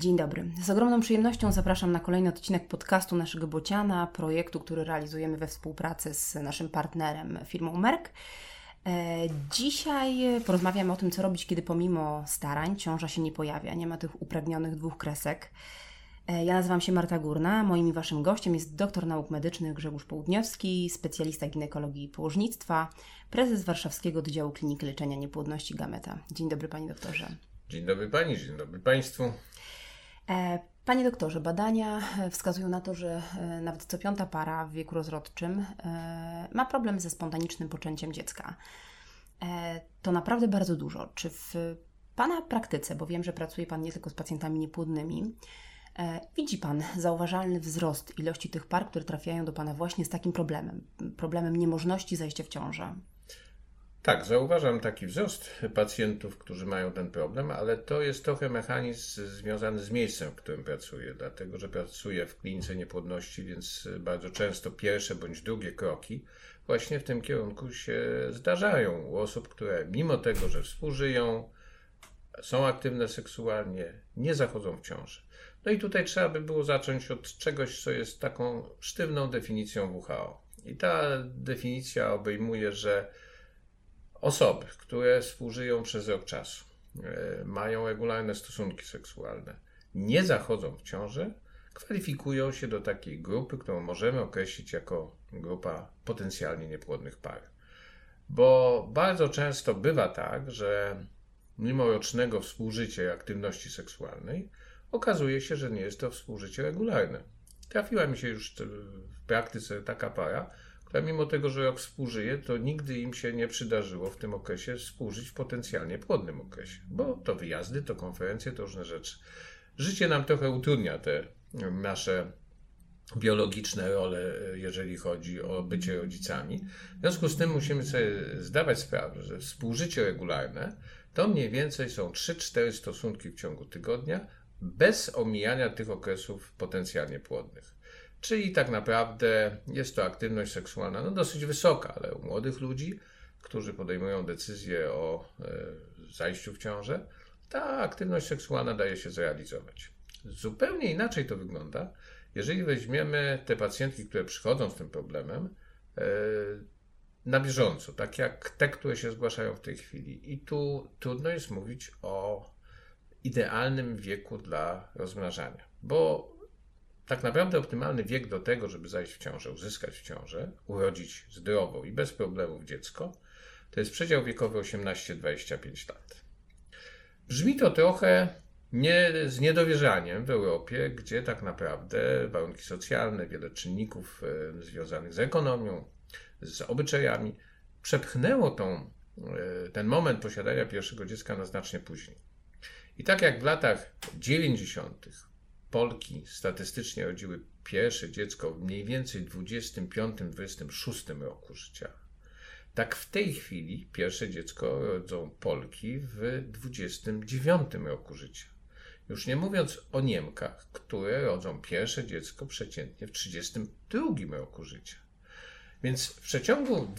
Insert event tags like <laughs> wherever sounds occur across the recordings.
Dzień dobry. Z ogromną przyjemnością zapraszam na kolejny odcinek podcastu naszego Bociana, projektu, który realizujemy we współpracy z naszym partnerem, firmą Merck. E, dzisiaj porozmawiamy o tym, co robić, kiedy pomimo starań ciąża się nie pojawia, nie ma tych upragnionych dwóch kresek. E, ja nazywam się Marta Górna, moim i Waszym gościem jest doktor nauk medycznych Grzegorz Południowski, specjalista ginekologii i położnictwa, prezes Warszawskiego Oddziału Kliniki Leczenia Niepłodności Gameta. Dzień dobry Panie doktorze. Dzień dobry Pani, dzień dobry Państwu. E, panie doktorze, badania e, wskazują na to, że e, nawet co piąta para w wieku rozrodczym ma problem ze spontanicznym poczęciem dziecka. To naprawdę bardzo dużo. Czy w Pana praktyce, bo wiem, że pracuje Pan nie tylko z pacjentami niepłodnymi, widzi Pan zauważalny wzrost ilości tych par, które trafiają do Pana właśnie z takim problemem, problemem niemożności zajścia w ciążę? Tak, zauważam taki wzrost pacjentów, którzy mają ten problem, ale to jest trochę mechanizm związany z miejscem, w którym pracuję, dlatego że pracuję w klinice niepłodności, więc bardzo często pierwsze bądź drugie kroki właśnie w tym kierunku się zdarzają u osób, które mimo tego, że współżyją, są aktywne seksualnie, nie zachodzą w ciąży. No i tutaj trzeba by było zacząć od czegoś, co jest taką sztywną definicją WHO. I ta definicja obejmuje, że Osoby, które współżyją przez rok czasu, e, mają regularne stosunki seksualne, nie zachodzą w ciąży, kwalifikują się do takiej grupy, którą możemy określić jako grupa potencjalnie niepłodnych par. Bo bardzo często bywa tak, że mimo rocznego współżycia i aktywności seksualnej, okazuje się, że nie jest to współżycie regularne. Trafiła mi się już w praktyce taka para, która mimo tego, że rok współżyje, to nigdy im się nie przydarzyło w tym okresie współżyć w potencjalnie płodnym okresie, bo to wyjazdy, to konferencje, to różne rzeczy. Życie nam trochę utrudnia te nasze biologiczne role, jeżeli chodzi o bycie rodzicami. W związku z tym musimy sobie zdawać sprawę, że współżycie regularne to mniej więcej są 3-4 stosunki w ciągu tygodnia, bez omijania tych okresów potencjalnie płodnych. Czyli tak naprawdę jest to aktywność seksualna no dosyć wysoka, ale u młodych ludzi, którzy podejmują decyzję o e, zajściu w ciążę, ta aktywność seksualna daje się zrealizować. Zupełnie inaczej to wygląda, jeżeli weźmiemy te pacjentki, które przychodzą z tym problemem e, na bieżąco, tak jak te, które się zgłaszają w tej chwili. I tu trudno jest mówić o idealnym wieku dla rozmnażania, bo tak naprawdę optymalny wiek do tego, żeby zajść w ciążę, uzyskać w ciążę, urodzić zdrowo i bez problemów dziecko, to jest przedział wiekowy 18-25 lat. Brzmi to trochę nie, z niedowierzaniem w Europie, gdzie tak naprawdę warunki socjalne, wiele czynników e, związanych z ekonomią, z obyczajami przepchnęło tą, e, ten moment posiadania pierwszego dziecka na znacznie później. I tak jak w latach 90. Polki statystycznie rodziły pierwsze dziecko w mniej więcej 25-26 roku życia. Tak w tej chwili pierwsze dziecko rodzą Polki w 29 roku życia. Już nie mówiąc o Niemkach, które rodzą pierwsze dziecko przeciętnie w 32 roku życia. Więc w przeciągu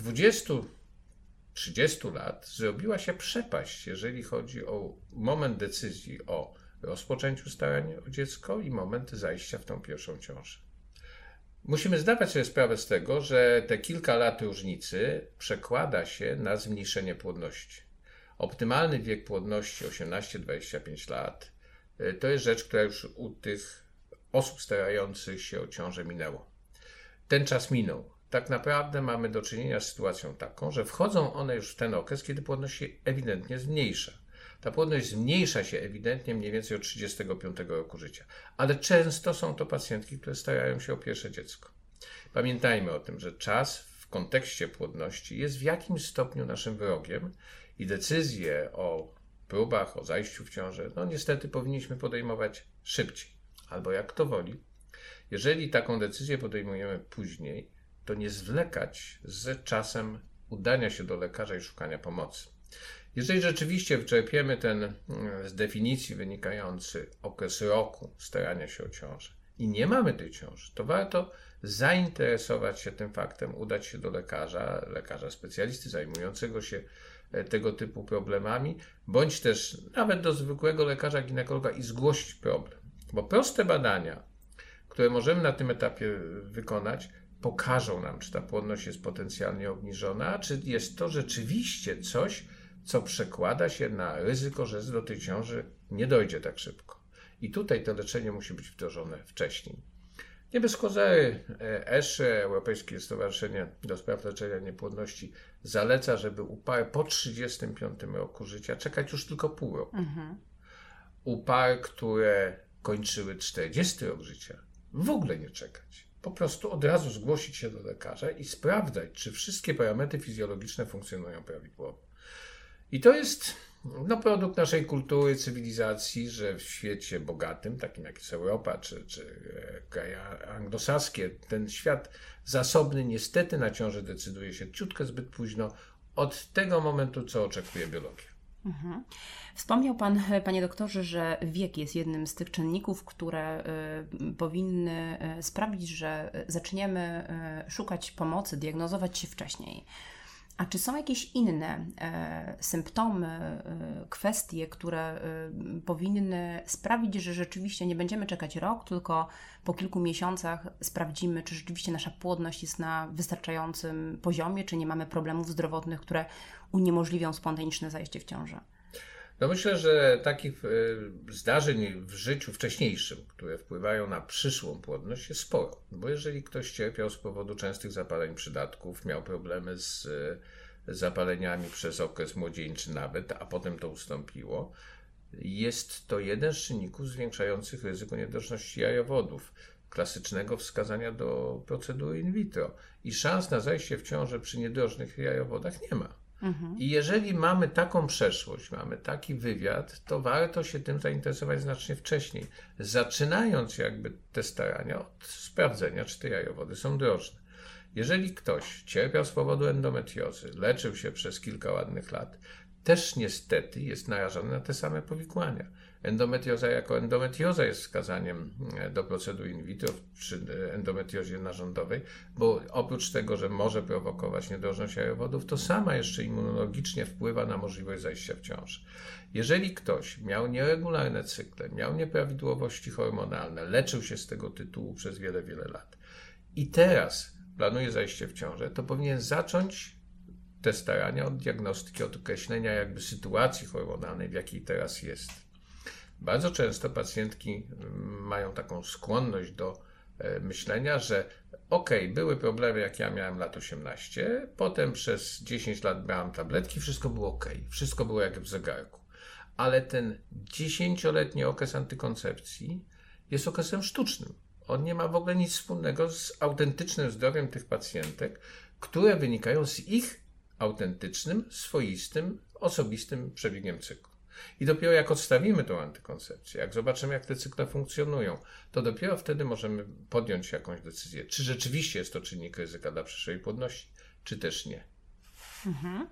20-30 lat zrobiła się przepaść, jeżeli chodzi o moment decyzji o rozpoczęciu starań o dziecko i moment zajścia w tą pierwszą ciążę. Musimy zdawać sobie sprawę z tego, że te kilka lat różnicy przekłada się na zmniejszenie płodności. Optymalny wiek płodności 18-25 lat y, to jest rzecz, która już u tych osób starających się o ciążę minęło. Ten czas minął. Tak naprawdę mamy do czynienia z sytuacją taką, że wchodzą one już w ten okres, kiedy płodność się ewidentnie zmniejsza. Ta płodność zmniejsza się ewidentnie mniej więcej od 35 roku życia, ale często są to pacjentki, które starają się o pierwsze dziecko. Pamiętajmy o tym, że czas w kontekście płodności jest w jakimś stopniu naszym wrogiem i decyzje o próbach, o zajściu w ciążę, no niestety powinniśmy podejmować szybciej, albo jak to woli. Jeżeli taką decyzję podejmujemy później, to nie zwlekać z czasem udania się do lekarza i szukania pomocy. Jeżeli rzeczywiście wyczerpiemy ten mm, z definicji wynikający okres roku starania się o ciążę i nie mamy tej ciąży, to warto zainteresować się tym faktem, udać się do lekarza, lekarza specjalisty zajmującego się e, tego typu problemami, bądź też nawet do zwykłego lekarza ginekologa i zgłosić problem. Bo proste badania, które możemy na tym etapie wykonać, pokażą nam, czy ta płodność jest potencjalnie obniżona, czy jest to rzeczywiście coś, co przekłada się na ryzyko, że do tej ciąży nie dojdzie tak szybko. I tutaj to leczenie musi być wdrożone wcześniej. Nie bez kozery ESHE, Europejskie Stowarzyszenie do Spraw Leczenia Niepłodności, zaleca, żeby u par po 35 roku życia czekać już tylko pół roku. Mhm. U par, które kończyły 40 rok życia, w ogóle nie czekać. Po prostu od razu zgłosić się do lekarza i sprawdzać, czy wszystkie parametry fizjologiczne funkcjonują prawidłowo. I to jest no, produkt naszej kultury, cywilizacji, że w świecie bogatym, takim jak jest Europa czy, czy e, kraje anglosaskie, ten świat zasobny niestety na ciążę decyduje się ciutkę zbyt późno od tego momentu, co oczekuje biologia. Mhm. Wspomniał Pan, Panie Doktorze, że wiek jest jednym z tych czynników, które y, powinny y, sprawić, że zaczniemy y, szukać pomocy, diagnozować się wcześniej. A czy są jakieś inne e, symptomy, e, kwestie, które e, powinny sprawić, że rzeczywiście nie będziemy czekać rok, tylko po kilku miesiącach sprawdzimy, czy rzeczywiście nasza płodność jest na wystarczającym poziomie, czy nie mamy problemów zdrowotnych, które uniemożliwią spontaniczne zajście w ciążę? No myślę, że takich e, zdarzeń w życiu wcześniejszym, które wpływają na przyszłą płodność jest sporo. Bo jeżeli ktoś cierpiał z powodu częstych zapaleń przydatków, miał problemy z e, zapaleniami przez okres młodzieńczy nawet, a potem to ustąpiło, jest to jeden z czynników zwiększających ryzyko niedożności jajowodów, klasycznego wskazania do procedury in vitro. I szans na zajście w ciążę przy niedrożnych jajowodach nie ma. Mhm. I jeżeli mamy taką przeszłość, mamy taki wywiad, to warto się tym zainteresować znacznie wcześniej, zaczynając jakby te starania od sprawdzenia, czy te jajowody są drożne. Jeżeli ktoś cierpiał z powodu endometriozy, leczył się przez kilka ładnych lat, też niestety jest narażony na te same powikłania. Endometrioza jako endometrioza jest wskazaniem e, do procedur in vitro przy endometriozie narządowej, bo oprócz tego, że może prowokować niedrożność jajowodów, to sama jeszcze immunologicznie wpływa na możliwość zajścia w ciąży. Jeżeli ktoś miał nieregularne cykle, miał nieprawidłowości hormonalne, leczył się z tego tytułu przez wiele, wiele lat i teraz planuje zajście w ciążę, to powinien zacząć te starania od diagnostyki, od określenia jakby sytuacji hormonalnej, w jakiej teraz jest. Bardzo często pacjentki mm, mają taką skłonność do e, myślenia, że ok, były problemy, jak ja miałem lat 18, potem przez 10 lat brałem tabletki, wszystko było ok, wszystko było jak w zegarku. Ale ten 10-letni okres antykoncepcji jest okresem sztucznym. On nie ma w ogóle nic wspólnego z autentycznym zdrowiem tych pacjentek, które wynikają z ich autentycznym, swoistym, osobistym przebiegiem cyklu. I dopiero jak odstawimy tą antykoncepcję, jak zobaczymy, jak te cykle funkcjonują, to dopiero wtedy możemy podjąć jakąś decyzję, czy rzeczywiście jest to czynnik ryzyka dla przyszłej płodności, czy też nie. Mhm.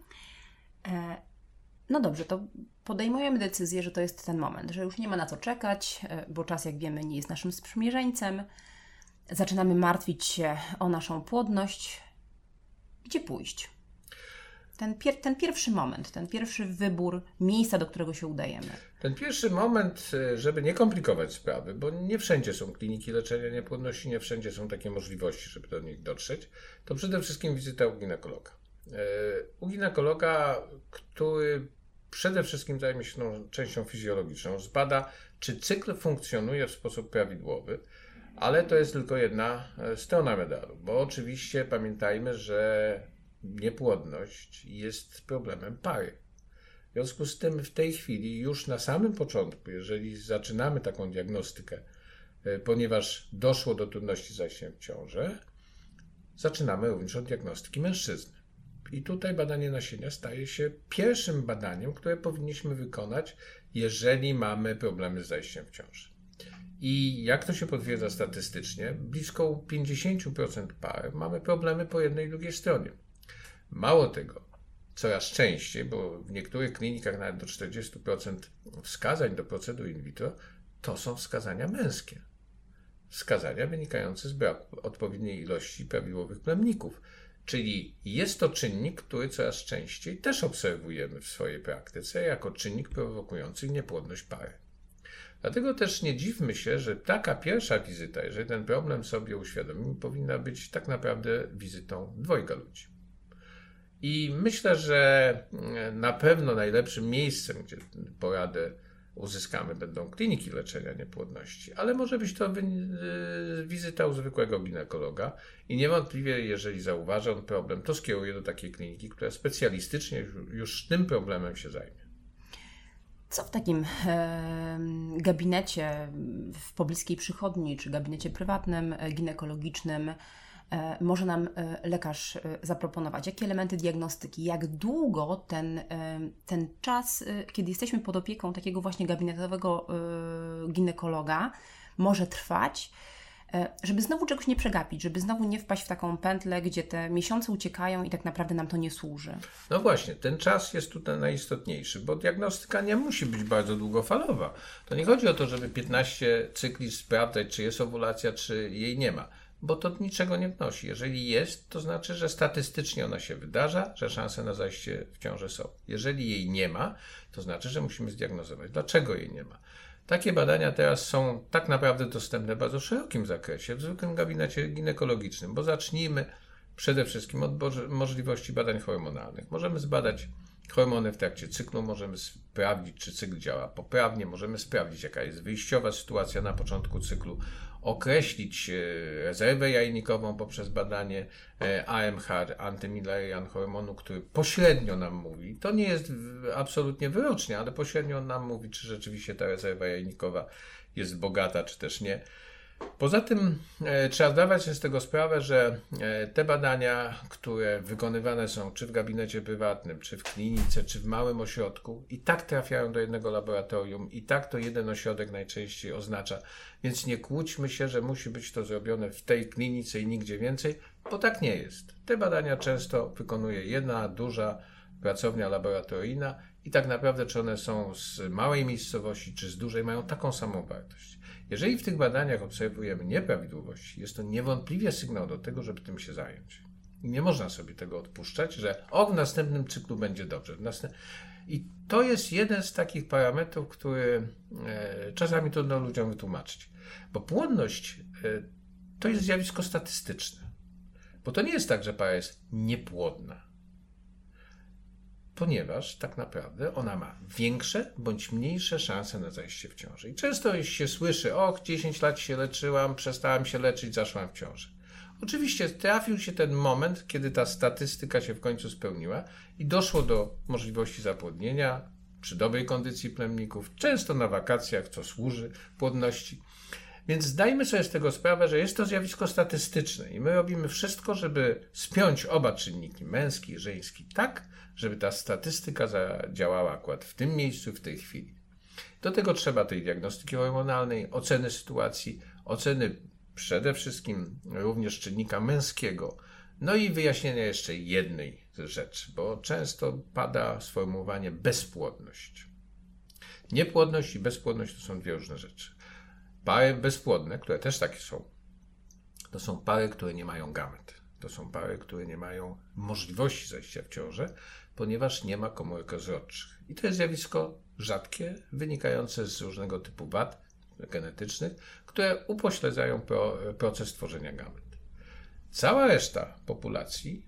E, no dobrze, to podejmujemy decyzję, że to jest ten moment, że już nie ma na co czekać, e, bo czas, jak wiemy, nie jest naszym sprzymierzeńcem. Zaczynamy martwić się o naszą płodność. Gdzie pójść? Ten, pier ten pierwszy moment, ten pierwszy wybór miejsca, do którego się udajemy? Ten pierwszy moment, e, żeby nie komplikować sprawy, bo nie wszędzie są kliniki leczenia niepłodności, nie wszędzie są takie możliwości, żeby do nich dotrzeć, to przede wszystkim wizyta u ginekologa. E, u ginekologa, który przede wszystkim zajmie się tą częścią fizjologiczną, zbada, czy cykl funkcjonuje w sposób prawidłowy, ale to jest tylko jedna e, strona medalu, bo oczywiście pamiętajmy, że niepłodność jest problemem pary. W związku z tym w tej chwili, już na samym początku, jeżeli zaczynamy taką diagnostykę, e, ponieważ doszło do trudności zajścia w ciążę, zaczynamy również od diagnostyki mężczyzny. I tutaj badanie nasienia staje się pierwszym badaniem, które powinniśmy wykonać, jeżeli mamy problemy z zajściem w ciąży. I jak to się potwierdza statystycznie, blisko 50% par mamy problemy po jednej i drugiej stronie. Mało tego, coraz częściej, bo w niektórych klinikach nawet do 40% wskazań do procedur in vitro to są wskazania męskie. Wskazania wynikające z braku odpowiedniej ilości prawidłowych plemników. Czyli jest to czynnik, który coraz częściej też obserwujemy w swojej praktyce jako czynnik prowokujący niepłodność pary. Dlatego też nie dziwmy się, że taka pierwsza wizyta, jeżeli ten problem sobie uświadomimy, powinna być tak naprawdę wizytą dwojga ludzi. I myślę, że mm, na pewno najlepszym miejscem, gdzie poradę uzyskamy, będą kliniki leczenia niepłodności, ale może być to y, wizyta u zwykłego ginekologa i niewątpliwie, jeżeli zauważy on problem, to skieruje do takiej kliniki, która specjalistycznie już tym problemem się zajmie. Co w takim gabinecie w pobliskiej przychodni, czy gabinecie prywatnym, ginekologicznym, może nam e, lekarz e, zaproponować? Jakie elementy diagnostyki? Jak długo ten, e, ten czas, kiedy jesteśmy pod opieką takiego właśnie gabinetowego ginekologa, może trwać? E, żeby znowu czegoś nie przegapić, żeby znowu nie wpaść w taką pętlę, gdzie te miesiące uciekają i tak naprawdę nam to nie służy. No właśnie, ten czas jest tutaj najistotniejszy, bo diagnostyka nie musi być bardzo długofalowa. To nie chodzi o to, żeby 15 cykli sprawdzać, czy jest owulacja, czy jej nie ma bo to niczego nie wnosi. Jeżeli jest, to znaczy, że statystycznie ona się wydarza, że szanse na zajście w ciąży są. Jeżeli jej nie ma, to znaczy, że musimy zdiagnozować, dlaczego jej nie ma. Takie badania teraz są tak naprawdę dostępne w bardzo szerokim zakresie, w zwykłym gabinecie ginekologicznym, bo zacznijmy przede wszystkim od możliwości badań hormonalnych. Możemy zbadać hormony w trakcie cyklu, możemy sprawdzić, czy cykl działa poprawnie, możemy sprawdzić, jaka jest wyjściowa sytuacja na początku cyklu, określić e, rezerwę jajnikową poprzez badanie e, AMH, antymillerian hormonu, który pośrednio nam mówi, to nie jest absolutnie wyrocznie, ale pośrednio nam mówi, czy rzeczywiście ta rezerwa jajnikowa jest bogata, czy też nie. Poza tym e, trzeba zdawać sobie z tego sprawę, że e, te badania, które wykonywane są czy w gabinecie prywatnym, czy w klinice, czy w małym ośrodku, i tak trafiają do jednego laboratorium, i tak to jeden ośrodek najczęściej oznacza. Więc nie kłóćmy się, że musi być to zrobione w tej klinice i nigdzie więcej, bo tak nie jest. Te badania często wykonuje jedna duża pracownia laboratoryjna i tak naprawdę, czy one są z małej miejscowości, czy z dużej, mają taką samą wartość. Jeżeli w tych badaniach obserwujemy nieprawidłowości, jest to niewątpliwie sygnał do tego, żeby tym się zająć. I nie można sobie tego odpuszczać, że o, w następnym cyklu będzie dobrze. I to jest jeden z takich parametrów, który e, czasami trudno ludziom wytłumaczyć. Bo płodność e, to jest zjawisko statystyczne. Bo to nie jest tak, że para jest niepłodna ponieważ tak naprawdę ona ma większe bądź mniejsze szanse na zajście w ciąży. I często się słyszy, och, 10 lat się leczyłam, przestałam się leczyć, zaszłam w ciąży. Oczywiście trafił się ten moment, kiedy ta statystyka się w końcu spełniła i doszło do możliwości zapłodnienia przy dobrej kondycji plemników, często na wakacjach, co służy płodności. Więc zdajmy sobie z tego sprawę, że jest to zjawisko statystyczne i my robimy wszystko, żeby spiąć oba czynniki, męski i żeński, tak, żeby ta statystyka zadziałała akurat w tym miejscu, w tej chwili. Do tego trzeba tej diagnostyki hormonalnej, oceny sytuacji, oceny przede wszystkim również czynnika męskiego, no i wyjaśnienia jeszcze jednej rzeczy, bo często pada sformułowanie bezpłodność. Niepłodność i bezpłodność to są dwie różne rzeczy. Pary bezpłodne, które też takie są, to są pary, które nie mają gamet. To są pary, które nie mają możliwości zajścia w ciążę, ponieważ nie ma komórek rozrodczych. I to jest zjawisko rzadkie, wynikające z różnego typu wad genetycznych, które upośledzają pro, proces tworzenia gamet. Cała reszta populacji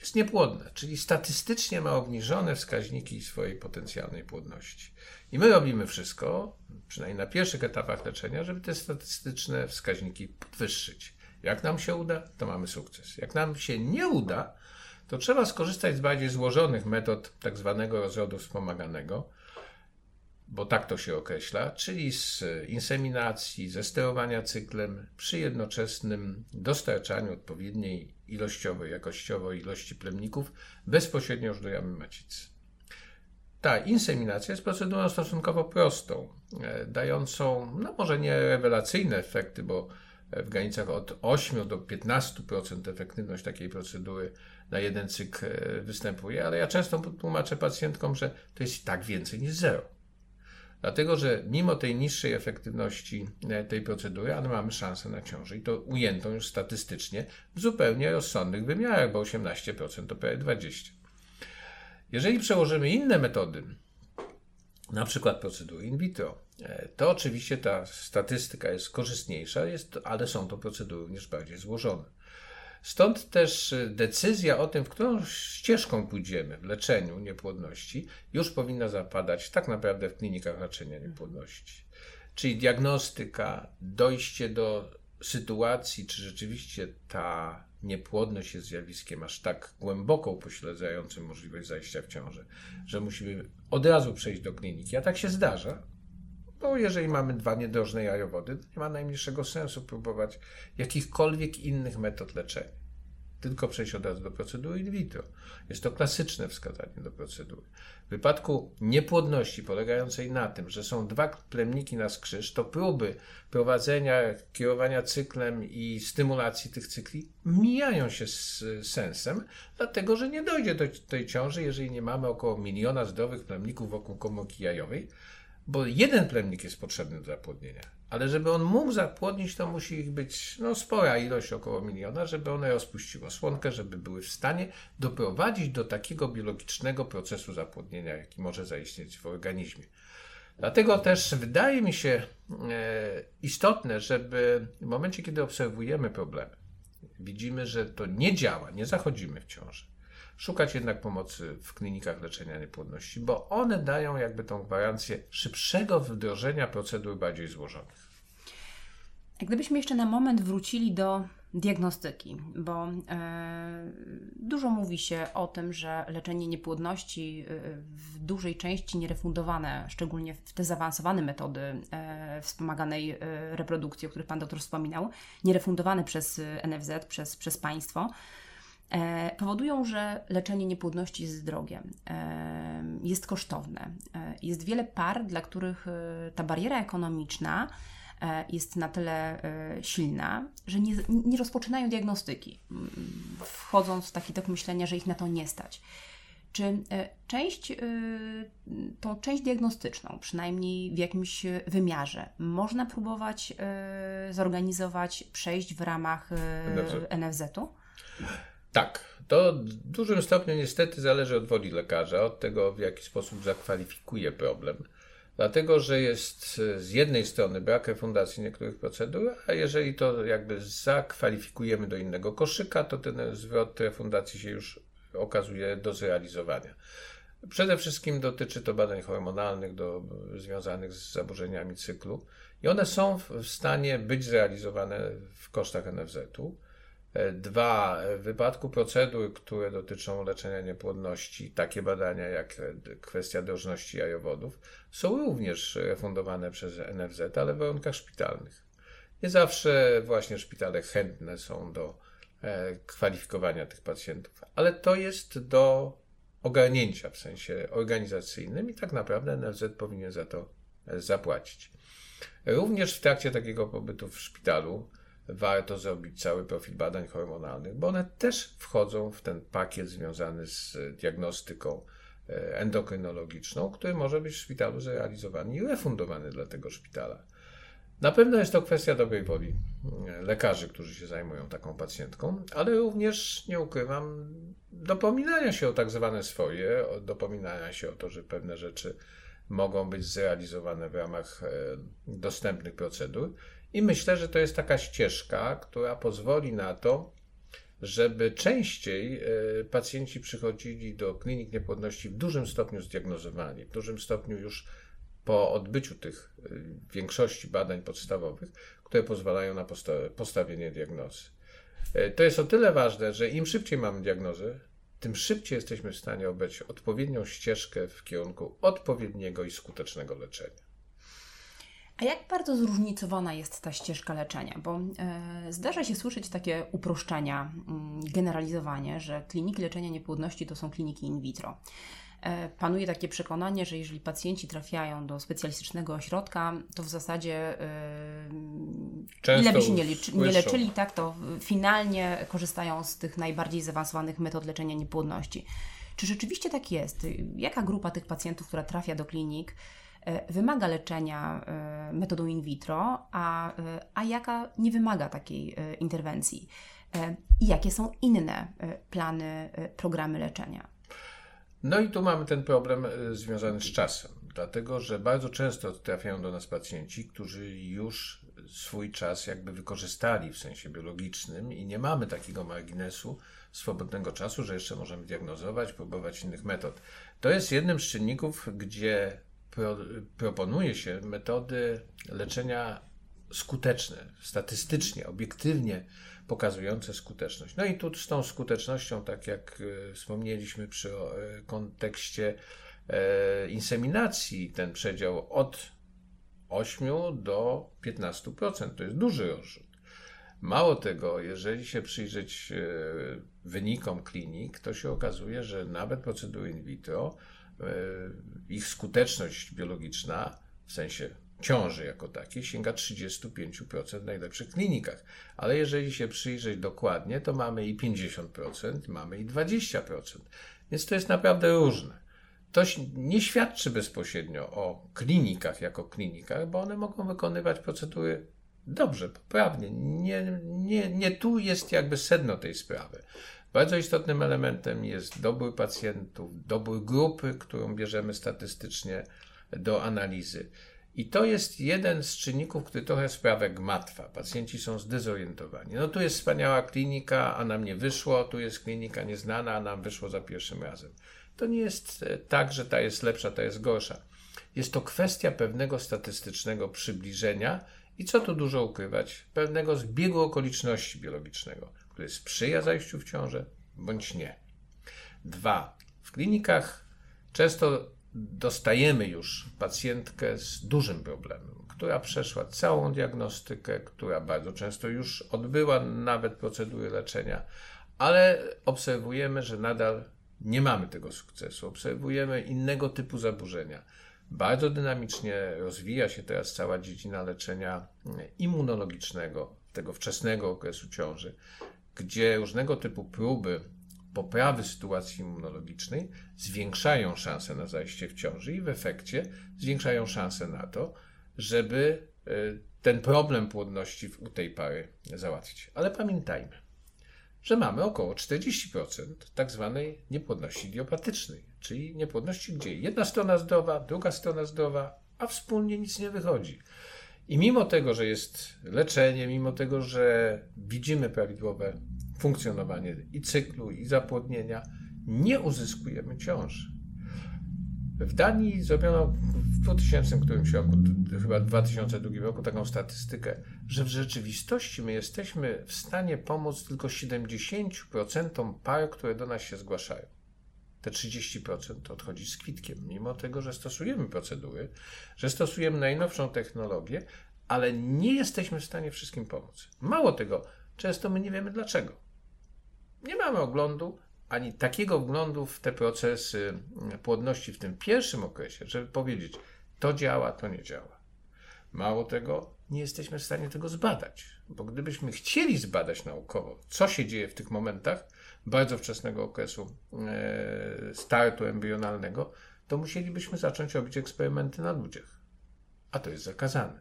jest niepłodna, czyli statystycznie ma obniżone wskaźniki swojej potencjalnej płodności. I my robimy wszystko, przynajmniej na pierwszych etapach leczenia, żeby te statystyczne wskaźniki podwyższyć. Jak nam się uda, to mamy sukces. Jak nam się nie uda, to trzeba skorzystać z bardziej złożonych metod tak zwanego rozrodu wspomaganego, bo tak to się określa, czyli z inseminacji, ze sterowania cyklem przy jednoczesnym dostarczaniu odpowiedniej ilościowej, jakościowej ilości plemników bezpośrednio już do jamy macicy. Ta inseminacja jest procedurą stosunkowo prostą, e, dającą, no może nie rewelacyjne efekty, bo w granicach od 8 do 15% efektywność takiej procedury na jeden cykl e, występuje, ale ja często tłumaczę pacjentkom, że to jest i tak więcej niż zero. Dlatego, że mimo tej niższej efektywności e, tej procedury, ale mamy szansę na ciążę i to ujętą już statystycznie w zupełnie rozsądnych wymiarach, bo 18% to prawie 20%. Jeżeli przełożymy inne metody na przykład procedury in vitro, e, to oczywiście ta statystyka jest korzystniejsza, jest, ale są to procedury również bardziej złożone. Stąd też e, decyzja o tym, w którą ścieżką pójdziemy w leczeniu niepłodności, już powinna zapadać tak naprawdę w klinikach leczenia niepłodności. Czyli diagnostyka, dojście do sytuacji, czy rzeczywiście ta niepłodność jest zjawiskiem aż tak głęboko upośledzającym możliwość zajścia w ciążę, że musimy od razu przejść do kliniki. A tak się zdarza, bo jeżeli mamy dwa niedrożne jajowody, to nie ma najmniejszego sensu próbować jakichkolwiek innych metod leczenia tylko przejść od razu do procedury in vitro. Jest to klasyczne wskazanie do procedury. W wypadku niepłodności polegającej na tym, że są dwa plemniki na skrzyż, to próby prowadzenia, kierowania cyklem i stymulacji tych cykli mijają się z sensem, dlatego że nie dojdzie do tej ciąży, jeżeli nie mamy około miliona zdrowych plemników wokół komórki jajowej, bo jeden plemnik jest potrzebny do zapłodnienia ale żeby on mógł zapłodnić, to musi ich być no, spora ilość, około miliona, żeby one rozpuściły słonkę, żeby były w stanie doprowadzić do takiego biologicznego procesu zapłodnienia, jaki może zaistnieć w organizmie. Dlatego też wydaje mi się e, istotne, żeby w momencie, kiedy obserwujemy problemy, widzimy, że to nie działa, nie zachodzimy w ciąży, szukać jednak pomocy w klinikach leczenia niepłodności, bo one dają jakby tą gwarancję szybszego wdrożenia procedur bardziej złożonych. Gdybyśmy jeszcze na moment wrócili do diagnostyki, bo e, dużo mówi się o tym, że leczenie niepłodności e, w dużej części nierefundowane, szczególnie w te zaawansowane metody e, wspomaganej reprodukcji, o których Pan doktor wspominał, nierefundowane przez NFZ, przez, przez państwo, powodują, że leczenie niepłodności jest drogie, e, jest kosztowne. E, jest wiele par, dla których ta bariera ekonomiczna jest na tyle silna, że nie, nie rozpoczynają diagnostyki, wchodząc w taki tok myślenia, że ich na to nie stać. Czy część, tą część diagnostyczną, przynajmniej w jakimś wymiarze, można próbować zorganizować, przejść w ramach NFZ-u? Tak, to w dużym stopniu niestety zależy od woli lekarza, od tego w jaki sposób zakwalifikuje problem. Dlatego, że jest z jednej strony brak refundacji niektórych procedur, a jeżeli to jakby zakwalifikujemy do innego koszyka, to ten zwrot refundacji się już okazuje do zrealizowania. Przede wszystkim dotyczy to badań hormonalnych do, związanych z zaburzeniami cyklu i one są w stanie być zrealizowane w kosztach NFZ-u. E, dwa, w wypadku procedur, które dotyczą leczenia niepłodności, takie badania jak kwestia drożności jajowodów, są również refundowane przez NFZ, ale w warunkach szpitalnych. Nie zawsze właśnie szpitale chętne są do e, kwalifikowania tych pacjentów, ale to jest do ogarnięcia w sensie organizacyjnym i tak naprawdę NFZ powinien za to e, zapłacić. Również w trakcie takiego pobytu w szpitalu warto zrobić cały profil badań hormonalnych, bo one też wchodzą w ten pakiet związany z diagnostyką e, endokrynologiczną, który może być w szpitalu zrealizowany i refundowany dla tego szpitala. Na pewno jest to kwestia dobrej woli e, lekarzy, którzy się zajmują taką pacjentką, ale również, nie ukrywam, dopominania się o tak zwane swoje, dopominania się o to, że pewne rzeczy mogą być zrealizowane w ramach e, dostępnych procedur i myślę, że to jest taka ścieżka, która pozwoli na to, żeby częściej e, pacjenci przychodzili do klinik niepłodności w dużym stopniu zdiagnozowani, w dużym stopniu już po odbyciu tych e, większości badań podstawowych, które pozwalają na postawienie diagnozy. E, to jest o tyle ważne, że im szybciej mamy diagnozę, tym szybciej jesteśmy w stanie obrać odpowiednią ścieżkę w kierunku odpowiedniego i skutecznego leczenia. A jak bardzo zróżnicowana jest ta ścieżka leczenia? Bo e, zdarza się słyszeć takie uproszczenia, mm, generalizowanie, że kliniki leczenia niepłodności to są kliniki in vitro. E, panuje takie przekonanie, że jeżeli pacjenci trafiają do specjalistycznego ośrodka, to w zasadzie e, ile by się nie, nie leczyli, tak, to finalnie korzystają z tych najbardziej zaawansowanych metod leczenia niepłodności. Czy rzeczywiście tak jest? Jaka grupa tych pacjentów, która trafia do klinik, wymaga leczenia e, metodą in vitro, a, e, a jaka nie wymaga takiej interwencji. I jakie są inne plany, programy leczenia? No i tu mamy ten problem związany z czasem, dlatego że bardzo często trafiają do nas pacjenci, którzy już swój czas jakby wykorzystali w sensie biologicznym i nie mamy takiego marginesu swobodnego czasu, że jeszcze możemy diagnozować, próbować innych metod. To jest jednym z czynników, gdzie pro, proponuje się metody leczenia skuteczne, statystycznie, obiektywnie pokazujące skuteczność. No i tu z tą skutecznością, tak jak e, wspomnieliśmy przy e, kontekście e, inseminacji, ten przedział od 8 do 15%. To jest duży rozrzut. Mało tego, jeżeli się przyjrzeć wynikom klinik, to się okazuje, że nawet procedury in vitro, ich skuteczność biologiczna, w sensie ciąży jako takiej sięga 35% w najlepszych klinikach. Ale jeżeli się przyjrzeć dokładnie, to mamy i 50%, mamy i 20%. Więc to jest naprawdę różne. To nie świadczy bezpośrednio o klinikach jako klinikach, bo one mogą wykonywać procedury dobrze, poprawnie. Nie, nie, nie tu jest jakby sedno tej sprawy. Bardzo istotnym elementem jest dobór pacjentów, dobór grupy, którą bierzemy statystycznie do analizy. I to jest jeden z czynników, który trochę sprawę gmatwa. Pacjenci są zdezorientowani. No tu jest wspaniała klinika, a nam nie wyszło, tu jest klinika nieznana, a nam wyszło za pierwszym razem. To nie jest e, tak, że ta jest lepsza, ta jest gorsza. Jest to kwestia pewnego statystycznego przybliżenia i co tu dużo ukrywać, pewnego zbiegu okoliczności biologicznego, który sprzyja zajściu w ciążę bądź nie. Dwa. W klinikach często dostajemy już pacjentkę z dużym problemem, która przeszła całą diagnostykę, która bardzo często już odbyła nawet procedury leczenia, ale obserwujemy, że nadal nie mamy tego sukcesu. Obserwujemy innego typu zaburzenia. Bardzo dynamicznie rozwija się teraz cała dziedzina leczenia immunologicznego, tego wczesnego okresu ciąży, gdzie różnego typu próby poprawy sytuacji immunologicznej zwiększają szanse na zajście w ciąży i w efekcie zwiększają szanse na to, żeby e, ten problem płodności u tej pary załatwić. Ale pamiętajmy, że mamy około 40% tak zwanej niepłodności idiopatycznej, czyli niepłodności, gdzie jedna strona zdrowa, druga strona zdrowa, a wspólnie nic nie wychodzi. I mimo tego, że jest leczenie, mimo tego, że widzimy prawidłowe funkcjonowanie i cyklu, i zapłodnienia, nie uzyskujemy ciąży. W Danii zrobiono w 2000 którymś roku, chyba 2002 roku, taką statystykę, że w rzeczywistości my jesteśmy w stanie pomóc tylko 70% par, które do nas się zgłaszają. Te 30% odchodzi z kwitkiem, mimo tego, że stosujemy procedury, że stosujemy najnowszą technologię, ale nie jesteśmy w stanie wszystkim pomóc. Mało tego, często my nie wiemy dlaczego nie mamy oglądu, ani takiego wglądu w te procesy płodności w tym pierwszym okresie, żeby powiedzieć, to działa, to nie działa. Mało tego, nie jesteśmy w stanie tego zbadać, bo gdybyśmy chcieli zbadać naukowo, co się dzieje w tych momentach bardzo wczesnego okresu e, startu embrionalnego, to musielibyśmy zacząć robić eksperymenty na ludziach. A to jest zakazane.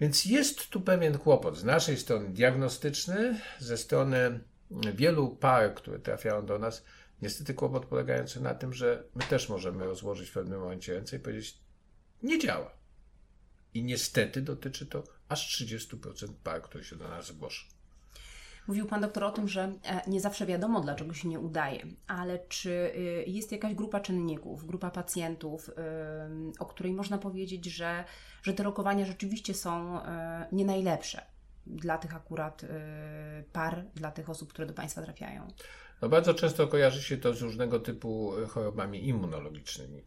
Więc jest tu pewien kłopot z naszej strony diagnostyczny, ze strony wielu par, które trafiają do nas, niestety kłopot polegający na tym, że my też możemy rozłożyć w pewnym momencie ręce i powiedzieć, nie działa. I niestety dotyczy to aż 30% par, które się do nas zgłoszą. Mówił Pan doktor o tym, że e, nie zawsze wiadomo, dlaczego się nie udaje, ale czy y, jest jakaś grupa czynników, grupa pacjentów, o której można powiedzieć, że, że te rokowania rzeczywiście są e, nie najlepsze? Dla tych akurat y, par, dla tych osób, które do Państwa trafiają? No bardzo często kojarzy się to z różnego typu chorobami immunologicznymi.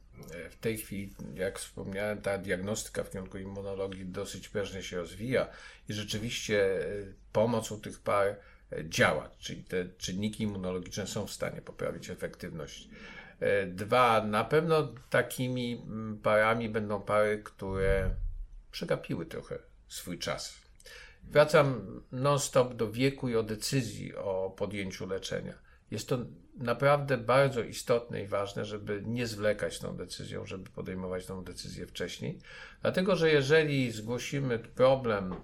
W tej chwili, jak wspomniałem, ta diagnostyka w kierunku immunologii dosyć prężnie się rozwija i rzeczywiście y, pomoc u tych par y, działa, czyli te czynniki immunologiczne są w stanie poprawić efektywność. Dwa, na pewno takimi mm, parami będą pary, które przegapiły trochę swój czas Wracam non-stop do wieku i o decyzji o podjęciu leczenia. Jest to naprawdę bardzo istotne i ważne, żeby nie zwlekać tą decyzją, żeby podejmować tą decyzję wcześniej. Dlatego, że jeżeli zgłosimy problem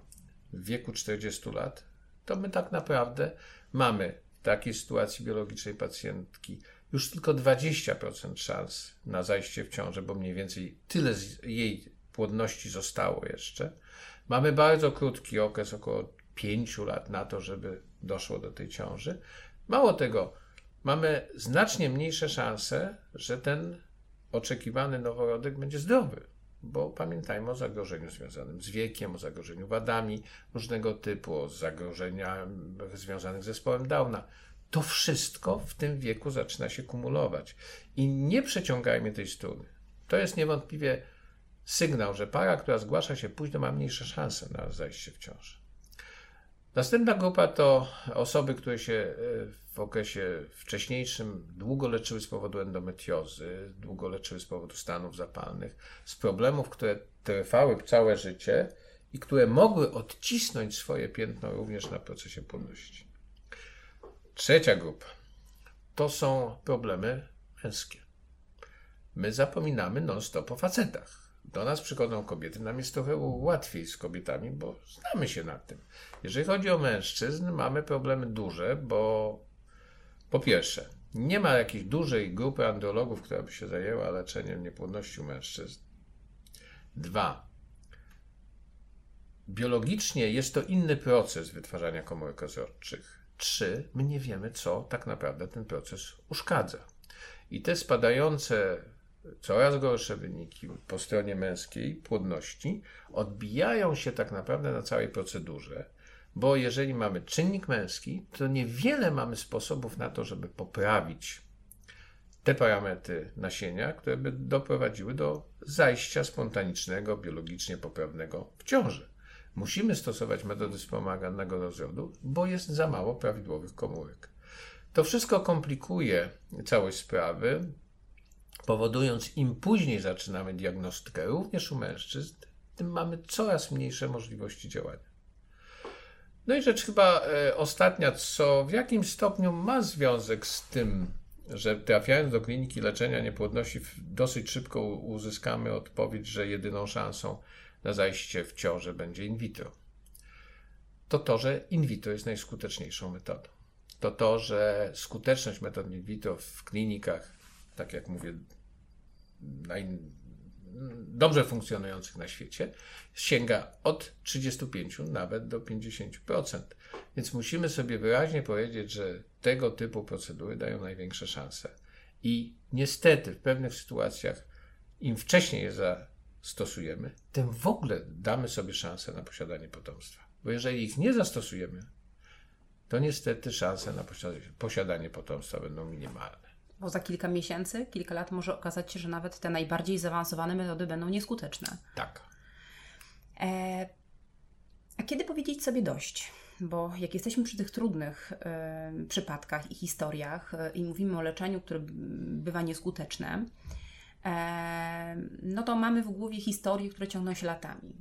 w wieku 40 lat, to my tak naprawdę mamy w takiej sytuacji biologicznej pacjentki już tylko 20% szans na zajście w ciążę, bo mniej więcej tyle z jej płodności zostało jeszcze. Mamy bardzo krótki okres, około 5 lat na to, żeby doszło do tej ciąży. Mało tego, mamy znacznie mniejsze szanse, że ten oczekiwany noworodek będzie zdrowy, bo pamiętajmy o zagrożeniu związanym z wiekiem, o zagrożeniu wadami różnego typu, o zagrożeniach związanych z zespołem Downa. To wszystko w tym wieku zaczyna się kumulować. I nie przeciągajmy tej struny. To jest niewątpliwie sygnał, że para, która zgłasza się późno, ma mniejsze szanse na zajście w ciąży. Następna grupa to osoby, które się e, w okresie wcześniejszym długo leczyły z powodu endometriozy, długo leczyły z powodu stanów zapalnych, z problemów, które trwały całe życie i które mogły odcisnąć swoje piętno również na procesie płodności. Trzecia grupa to są problemy męskie. My zapominamy non-stop o facetach do nas przychodzą kobiety, nam jest trochę łatwiej z kobietami, bo znamy się na tym. Jeżeli chodzi o mężczyzn, mamy problemy duże, bo po pierwsze, nie ma jakiejś dużej grupy andrologów, która by się zajęła leczeniem niepłodności u mężczyzn. Dwa, biologicznie jest to inny proces wytwarzania komórek rozrodczych. Trzy, my nie wiemy, co tak naprawdę ten proces uszkadza. I te spadające coraz gorsze wyniki po stronie męskiej płodności odbijają się tak naprawdę na całej procedurze, bo jeżeli mamy czynnik męski, to niewiele mamy sposobów na to, żeby poprawić te parametry nasienia, które by doprowadziły do zajścia spontanicznego, biologicznie poprawnego w ciąży. Musimy stosować metody wspomaganego rozrodu, bo jest za mało prawidłowych komórek. To wszystko komplikuje całość sprawy, powodując im później zaczynamy diagnostykę, również u mężczyzn, tym mamy coraz mniejsze możliwości działania. No i rzecz chyba e, ostatnia, co w jakim stopniu ma związek z tym, że trafiając do kliniki leczenia niepłodności, dosyć szybko uzyskamy odpowiedź, że jedyną szansą na zajście w ciążę będzie in vitro. To to, że in vitro jest najskuteczniejszą metodą. To to, że skuteczność metod in vitro w klinikach, tak jak mówię, naj, dobrze funkcjonujących na świecie, sięga od 35 nawet do 50%. Więc musimy sobie wyraźnie powiedzieć, że tego typu procedury dają największe szanse. I niestety w pewnych sytuacjach, im wcześniej je zastosujemy, tym w ogóle damy sobie szansę na posiadanie potomstwa. Bo jeżeli ich nie zastosujemy, to niestety szanse na posiadanie potomstwa będą minimalne bo za kilka miesięcy, kilka lat może okazać się, że nawet te najbardziej zaawansowane metody będą nieskuteczne. Tak. E, a kiedy powiedzieć sobie dość? Bo jak jesteśmy przy tych trudnych e, przypadkach i historiach e, i mówimy o leczeniu, które bywa nieskuteczne, e, no to mamy w głowie historie, które ciągną się latami.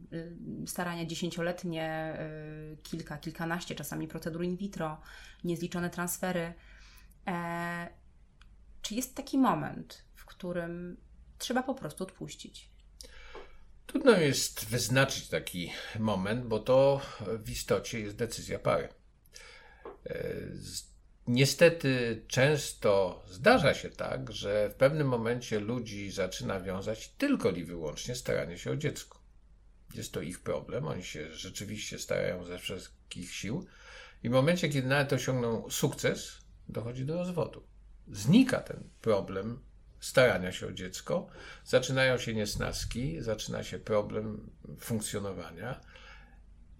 E, starania dziesięcioletnie, e, kilka, kilkanaście czasami procedur in vitro, niezliczone transfery. Czy jest taki moment, w którym trzeba po prostu odpuścić? Trudno jest wyznaczyć taki moment, bo to w istocie jest decyzja pary. E, niestety często zdarza się tak, że w pewnym momencie ludzi zaczyna wiązać tylko i wyłącznie staranie się o dziecko. Jest to ich problem, oni się rzeczywiście starają ze wszystkich sił i w momencie, kiedy nawet osiągną sukces, dochodzi do rozwodu znika ten problem starania się o dziecko, zaczynają się niesnaski, zaczyna się problem funkcjonowania.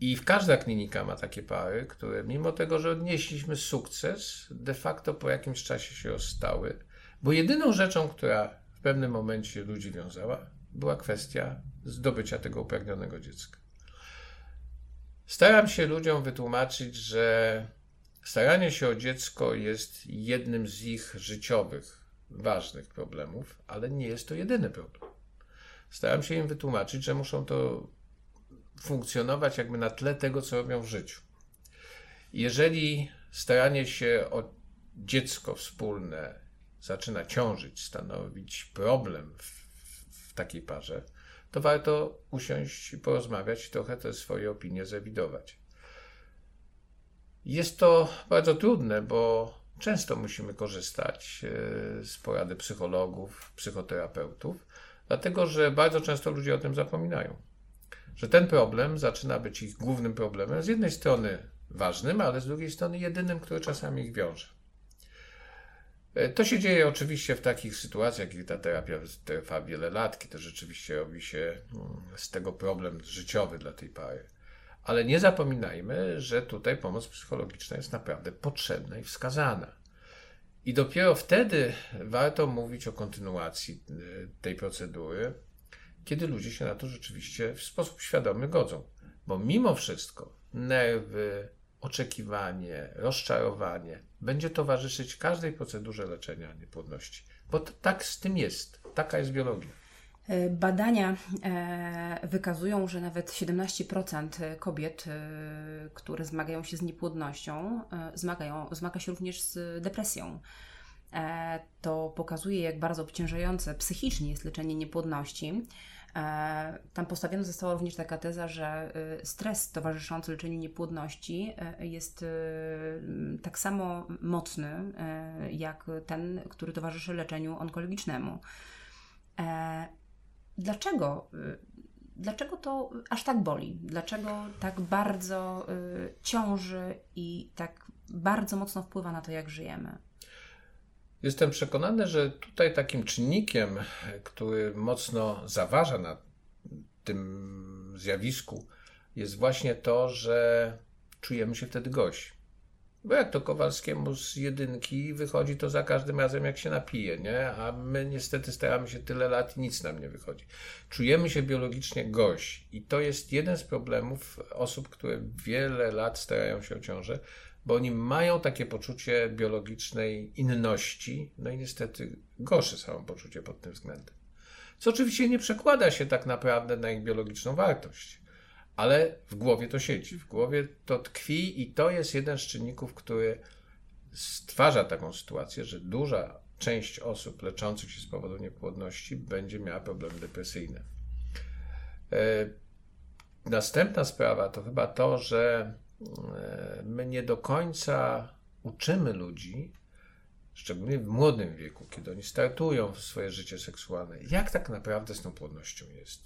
I w każda klinika ma takie pary, które mimo tego, że odnieśliśmy sukces, de facto po jakimś czasie się rozstały, bo jedyną rzeczą, która w pewnym momencie ludzi wiązała, była kwestia zdobycia tego upragnionego dziecka. Staram się ludziom wytłumaczyć, że Staranie się o dziecko jest jednym z ich życiowych, ważnych problemów, ale nie jest to jedyny problem. Staram się im wytłumaczyć, że muszą to funkcjonować jakby na tle tego, co robią w życiu. Jeżeli staranie się o dziecko wspólne zaczyna ciążyć, stanowić problem w, w takiej parze, to warto usiąść i porozmawiać i trochę te swoje opinie zrewidować. Jest to bardzo trudne, bo często musimy korzystać e, z porady psychologów, psychoterapeutów, dlatego że bardzo często ludzie o tym zapominają. Że ten problem zaczyna być ich głównym problemem, z jednej strony ważnym, ale z drugiej strony jedynym, który czasami ich wiąże. E, to się dzieje oczywiście w takich sytuacjach, kiedy ta terapia trwa wiele lat, kiedy rzeczywiście robi się mm, z tego problem życiowy dla tej pary. Ale nie zapominajmy, że tutaj pomoc psychologiczna jest naprawdę potrzebna i wskazana. I dopiero wtedy warto mówić o kontynuacji y, tej procedury, kiedy ludzie się na to rzeczywiście w sposób świadomy godzą. Bo mimo wszystko nerwy, oczekiwanie, rozczarowanie będzie towarzyszyć każdej procedurze leczenia niepłodności. Bo tak z tym jest. Taka jest biologia. E, badania e, wykazują, że nawet 17% kobiet, e, które zmagają się z niepłodnością, zmagają, zmaga się również z depresją. To pokazuje, jak bardzo obciążające psychicznie jest leczenie niepłodności. Tam postawiona została również taka teza, że stres towarzyszący leczeniu niepłodności jest tak samo mocny jak ten, który towarzyszy leczeniu onkologicznemu. Dlaczego? Y, dlaczego to aż tak boli? Dlaczego tak bardzo y, ciąży i tak bardzo mocno wpływa na to, jak żyjemy? Jestem przekonany, że tutaj takim czynnikiem, który mocno zaważa na tym zjawisku, jest właśnie to, że czujemy się wtedy gość. Bo jak to Kowalskiemu z jedynki wychodzi to za każdym razem, jak się napije, nie? A my niestety staramy się tyle lat i nic nam nie wychodzi. Czujemy się biologicznie gość. I to jest jeden z problemów osób, które wiele lat starają się o ciążę, bo oni mają takie poczucie biologicznej inności, no i niestety gorsze samopoczucie pod tym względem. Co oczywiście nie przekłada się tak naprawdę na ich biologiczną wartość ale w głowie to siedzi, w głowie to tkwi i to jest jeden z czynników, który stwarza taką sytuację, że duża część osób leczących się z powodu niepłodności będzie miała problemy depresyjne. E, następna sprawa to chyba to, że e, my nie do końca uczymy ludzi, szczególnie w młodym wieku, kiedy oni startują w swoje życie seksualne, jak tak naprawdę z tą płodnością jest.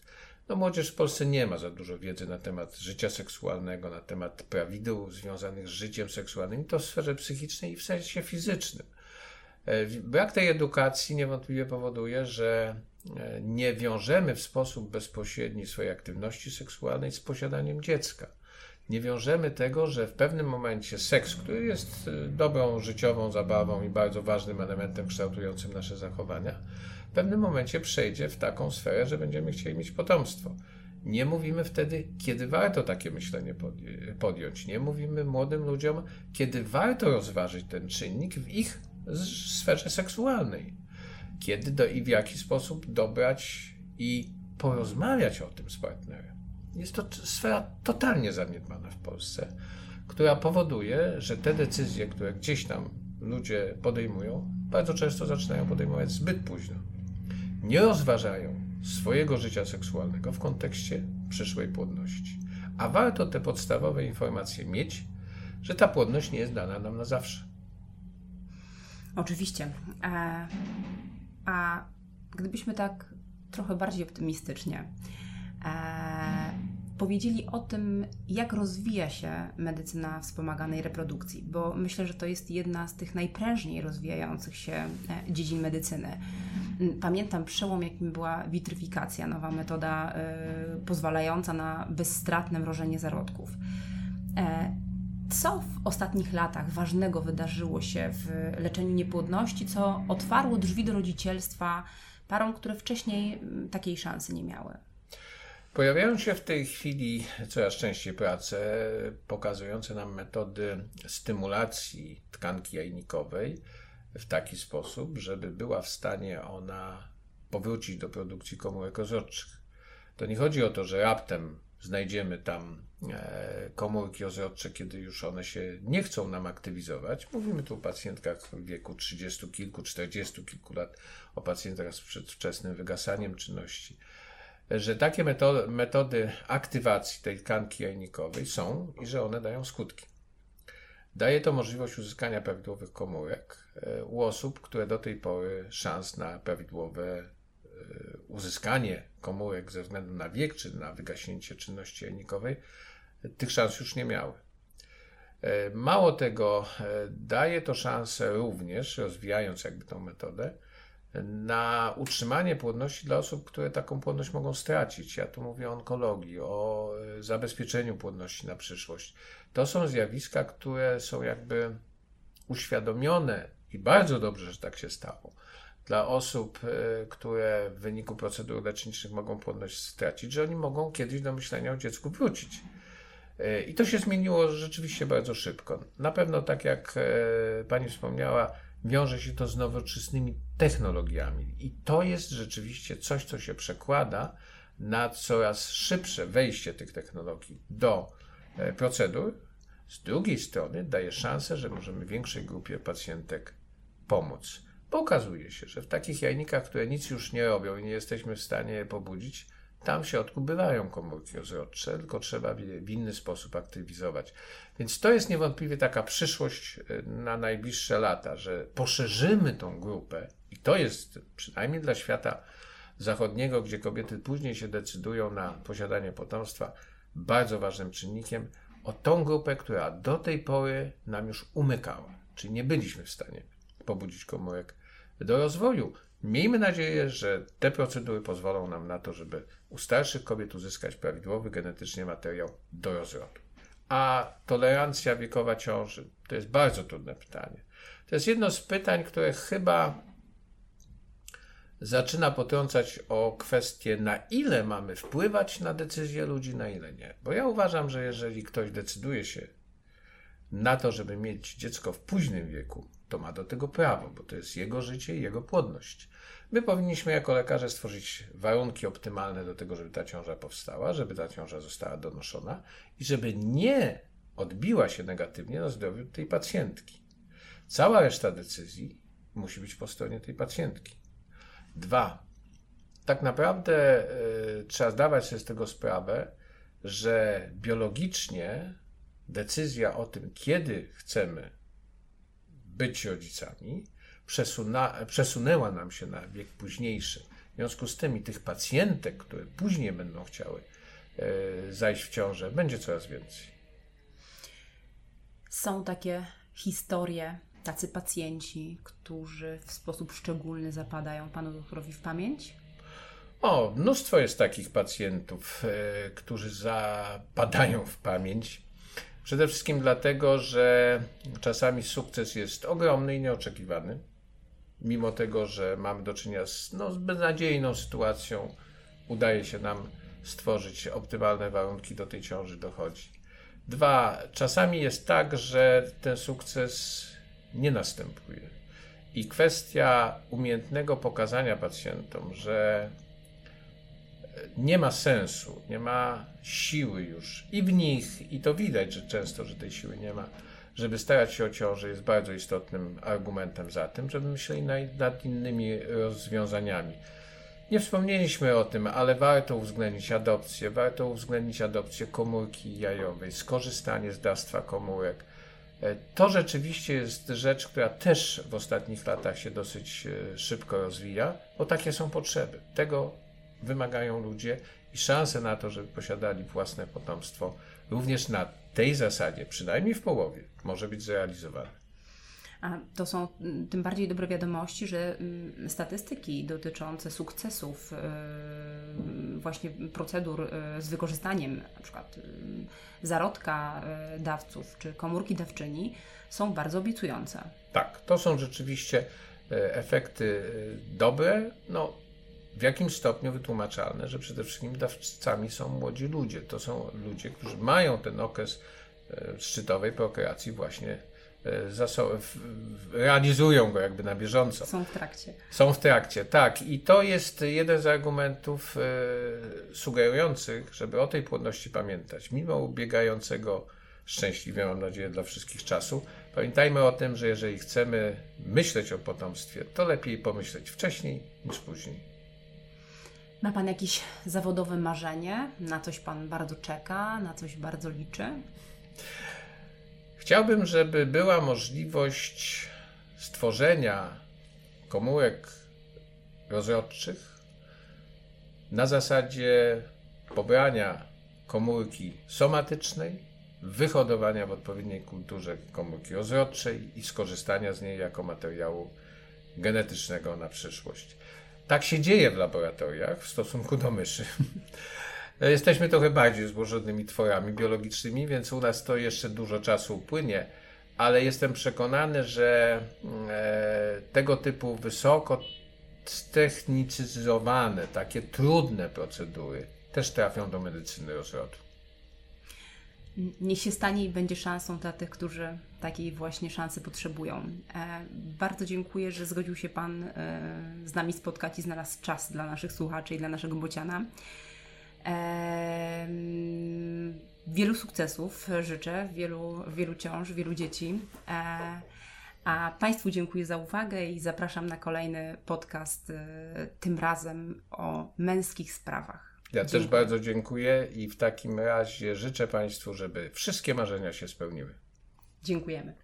No młodzież w Polsce nie ma za dużo wiedzy na temat życia seksualnego, na temat prawideł związanych z życiem seksualnym, to w sferze psychicznej i w sensie fizycznym. E, brak tej edukacji niewątpliwie powoduje, że e, nie wiążemy w sposób bezpośredni swojej aktywności seksualnej z posiadaniem dziecka. Nie wiążemy tego, że w pewnym momencie seks, który jest e, dobrą życiową zabawą i bardzo ważnym elementem kształtującym nasze zachowania, w pewnym momencie przejdzie w taką sferę, że będziemy chcieli mieć potomstwo. Nie mówimy wtedy, kiedy warto takie myślenie podjąć. Nie mówimy młodym ludziom, kiedy warto rozważyć ten czynnik w ich sferze seksualnej. Kiedy do, i w jaki sposób dobrać i porozmawiać o tym z partnerem. Jest to sfera totalnie zaniedbana w Polsce, która powoduje, że te decyzje, które gdzieś tam ludzie podejmują, bardzo często zaczynają podejmować zbyt późno nie rozważają swojego życia seksualnego w kontekście przyszłej płodności. A warto te podstawowe informacje mieć, że ta płodność nie jest dana nam na zawsze. Oczywiście. A, e, a gdybyśmy tak trochę bardziej optymistycznie e, powiedzieli o tym, jak rozwija się medycyna wspomaganej reprodukcji, bo myślę, że to jest jedna z tych najprężniej rozwijających się e, dziedzin medycyny. Pamiętam przełom, jakim była witryfikacja, nowa metoda y, pozwalająca na bezstratne mrożenie zarodków. E, co w ostatnich latach ważnego wydarzyło się w leczeniu niepłodności, co otwarło drzwi do rodzicielstwa parom, które wcześniej mm, takiej szansy nie miały? Pojawiają się w tej chwili coraz częściej prace pokazujące nam metody stymulacji tkanki jajnikowej w taki sposób, żeby była w stanie ona powrócić do produkcji komórek rozrodczych. To nie chodzi o to, że raptem znajdziemy tam e, komórki rozrodcze, kiedy już one się nie chcą nam aktywizować. Mówimy tu o pacjentkach w wieku 30 kilku, 40 kilku lat, o pacjentach z przedwczesnym wygasaniem czynności że takie metody, metody aktywacji tej tkanki jajnikowej są i że one dają skutki. Daje to możliwość uzyskania prawidłowych komórek e, u osób, które do tej pory szans na prawidłowe e, uzyskanie komórek ze względu na wiek czy na wygaśnięcie czynności jajnikowej, tych szans już nie miały. E, mało tego, daje to szansę również, rozwijając jakby tą metodę, na utrzymanie płodności dla osób, które taką płodność mogą stracić. Ja tu mówię o onkologii, o zabezpieczeniu płodności na przyszłość. To są zjawiska, które są jakby uświadomione i bardzo dobrze, że tak się stało. Dla osób, e, które w wyniku procedur leczniczych mogą płodność stracić, że oni mogą kiedyś do myślenia o dziecku wrócić. E, I to się zmieniło rzeczywiście bardzo szybko. Na pewno, tak jak e, pani wspomniała, wiąże się to z nowoczesnymi technologiami. I to jest rzeczywiście coś, co się przekłada na coraz szybsze wejście tych technologii do procedur, z drugiej strony daje szansę, że możemy większej grupie pacjentek pomóc. Bo okazuje się, że w takich jajnikach, które nic już nie robią i nie jesteśmy w stanie je pobudzić, tam w środku bywają komórki rozrodcze, tylko trzeba w inny sposób aktywizować. Więc to jest niewątpliwie taka przyszłość e, na najbliższe lata, że poszerzymy tą grupę i to jest przynajmniej dla świata zachodniego, gdzie kobiety później się decydują na posiadanie potomstwa, bardzo ważnym czynnikiem, o tą grupę, która do tej pory nam już umykała, czyli nie byliśmy w stanie pobudzić komórek do rozwoju. Miejmy nadzieję, że te procedury pozwolą nam na to, żeby u starszych kobiet uzyskać prawidłowy genetycznie materiał do rozrodu. A tolerancja wiekowa ciąży to jest bardzo trudne pytanie. To jest jedno z pytań, które chyba zaczyna potrącać o kwestię, na ile mamy wpływać na decyzje ludzi, na ile nie. Bo ja uważam, że jeżeli ktoś decyduje się na to, żeby mieć dziecko w późnym wieku, to ma do tego prawo, bo to jest jego życie i jego płodność. My powinniśmy jako lekarze stworzyć warunki optymalne do tego, żeby ta ciąża powstała, żeby ta ciąża została donoszona i żeby nie odbiła się negatywnie na zdrowiu tej pacjentki. Cała reszta decyzji musi być po stronie tej pacjentki. Dwa, tak naprawdę y, trzeba zdawać sobie z tego sprawę, że biologicznie decyzja o tym, kiedy chcemy być rodzicami, przesuna, przesunęła nam się na wiek późniejszy. W związku z tym i tych pacjentek, które później będą chciały y, zajść w ciążę, będzie coraz więcej. Są takie historie tacy pacjenci, którzy w sposób szczególny zapadają panu doktorowi w pamięć? O, mnóstwo jest takich pacjentów, e, którzy zapadają w pamięć. Przede wszystkim dlatego, że czasami sukces jest ogromny i nieoczekiwany. Mimo tego, że mamy do czynienia z, no, z beznadziejną sytuacją, udaje się nam stworzyć optymalne warunki do tej ciąży dochodzi. Dwa, czasami jest tak, że ten sukces nie następuje. I kwestia umiejętnego pokazania pacjentom, że nie ma sensu, nie ma siły już i w nich, i to widać, że często, że tej siły nie ma, żeby starać się o ciążę, jest bardzo istotnym argumentem za tym, żeby myśleli nad innymi rozwiązaniami. Nie wspomnieliśmy o tym, ale warto uwzględnić adopcję, warto uwzględnić adopcję komórki jajowej, skorzystanie z dawstwa komórek, E, to rzeczywiście jest rzecz, która też w ostatnich latach się dosyć e, szybko rozwija, bo takie są potrzeby. Tego wymagają ludzie i szanse na to, żeby posiadali własne potomstwo, również na tej zasadzie, przynajmniej w połowie, może być zrealizowane. A to są mm, tym bardziej dobre wiadomości, że mm, statystyki dotyczące sukcesów y, właśnie procedur y, z wykorzystaniem na przykład y, zarodka dawców czy komórki dawczyni są bardzo obiecujące. Tak, to są rzeczywiście efekty dobre, no w jakim stopniu wytłumaczalne, że przede wszystkim dawcami są młodzi ludzie. To są ludzie, którzy mają ten okres szczytowej prokreacji właśnie E, realizują go jakby na bieżąco. Są w trakcie. Są w trakcie, tak. I to jest jeden z argumentów e, sugerujących, żeby o tej płodności pamiętać. Mimo ubiegającego szczęśliwie, mam nadzieję, dla wszystkich czasu, pamiętajmy o tym, że jeżeli chcemy myśleć o potomstwie, to lepiej pomyśleć wcześniej niż później. Ma Pan jakieś zawodowe marzenie? Na coś Pan bardzo czeka, na coś bardzo liczy? Chciałbym, żeby była możliwość stworzenia komórek rozrodczych na zasadzie pobrania komórki somatycznej, wyhodowania w odpowiedniej kulturze komórki rozrodczej i skorzystania z niej jako materiału genetycznego na przyszłość. Tak się dzieje w laboratoriach w stosunku do myszy. <laughs> Jesteśmy trochę bardziej złożonymi tworami biologicznymi, więc u nas to jeszcze dużo czasu upłynie, ale jestem przekonany, że e, tego typu wysoko ztechnicyzowane, takie trudne procedury też trafią do medycyny rozrodu. Niech się stanie i będzie szansą dla tych, którzy takiej właśnie szansy potrzebują. E, bardzo dziękuję, że zgodził się Pan e, z nami spotkać i znalazł czas dla naszych słuchaczy i dla naszego bociana. E, wielu sukcesów życzę, wielu, wielu ciąż, wielu dzieci. A Państwu dziękuję za uwagę i zapraszam na kolejny podcast, tym razem o męskich sprawach. Ja dziękuję. też bardzo dziękuję i w takim razie życzę Państwu, żeby wszystkie marzenia się spełniły. Dziękujemy.